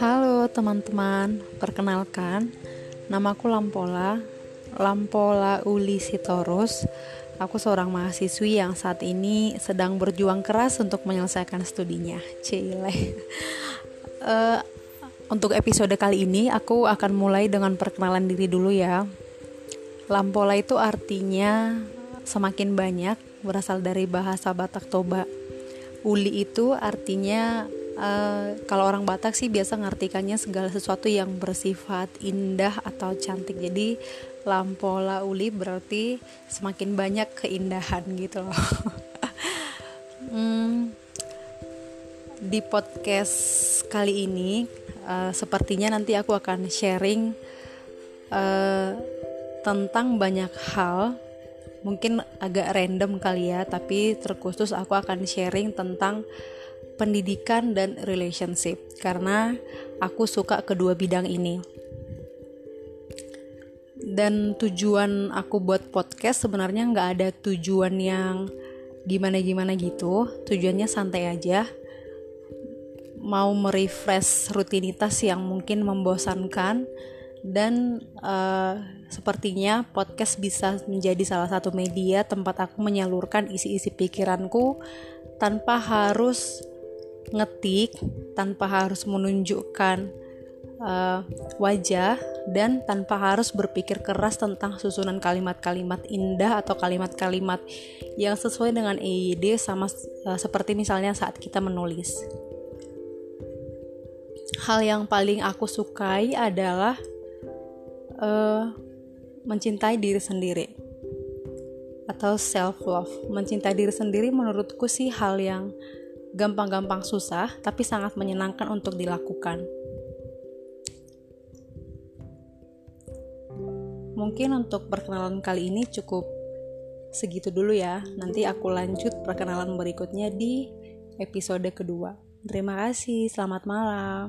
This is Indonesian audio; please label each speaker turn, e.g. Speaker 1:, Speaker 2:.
Speaker 1: Halo teman-teman, perkenalkan Namaku Lampola Lampola Uli Sitorus. Aku seorang mahasiswi yang saat ini sedang berjuang keras untuk menyelesaikan studinya. Cile. Uh, Untuk episode kali ini aku akan mulai dengan perkenalan diri dulu ya. Lampola itu artinya semakin banyak berasal dari bahasa Batak Toba Uli itu artinya Uh, kalau orang Batak sih biasa ngartikannya segala sesuatu yang bersifat indah atau cantik. Jadi lampola uli berarti semakin banyak keindahan gitu loh. hmm, di podcast kali ini uh, sepertinya nanti aku akan sharing uh, tentang banyak hal mungkin agak random kali ya tapi terkhusus aku akan sharing tentang pendidikan dan relationship karena aku suka kedua bidang ini. Dan tujuan aku buat podcast sebenarnya nggak ada tujuan yang gimana-gimana gitu. Tujuannya santai aja. Mau merefresh rutinitas yang mungkin membosankan dan uh, sepertinya podcast bisa menjadi salah satu media tempat aku menyalurkan isi-isi pikiranku tanpa harus ngetik tanpa harus menunjukkan uh, wajah dan tanpa harus berpikir keras tentang susunan kalimat-kalimat indah atau kalimat-kalimat yang sesuai dengan EYD sama uh, seperti misalnya saat kita menulis. Hal yang paling aku sukai adalah uh, mencintai diri sendiri atau self love. Mencintai diri sendiri menurutku sih hal yang gampang-gampang susah, tapi sangat menyenangkan untuk dilakukan. Mungkin untuk perkenalan kali ini cukup segitu dulu ya. Nanti aku lanjut perkenalan berikutnya di episode kedua. Terima kasih, selamat malam.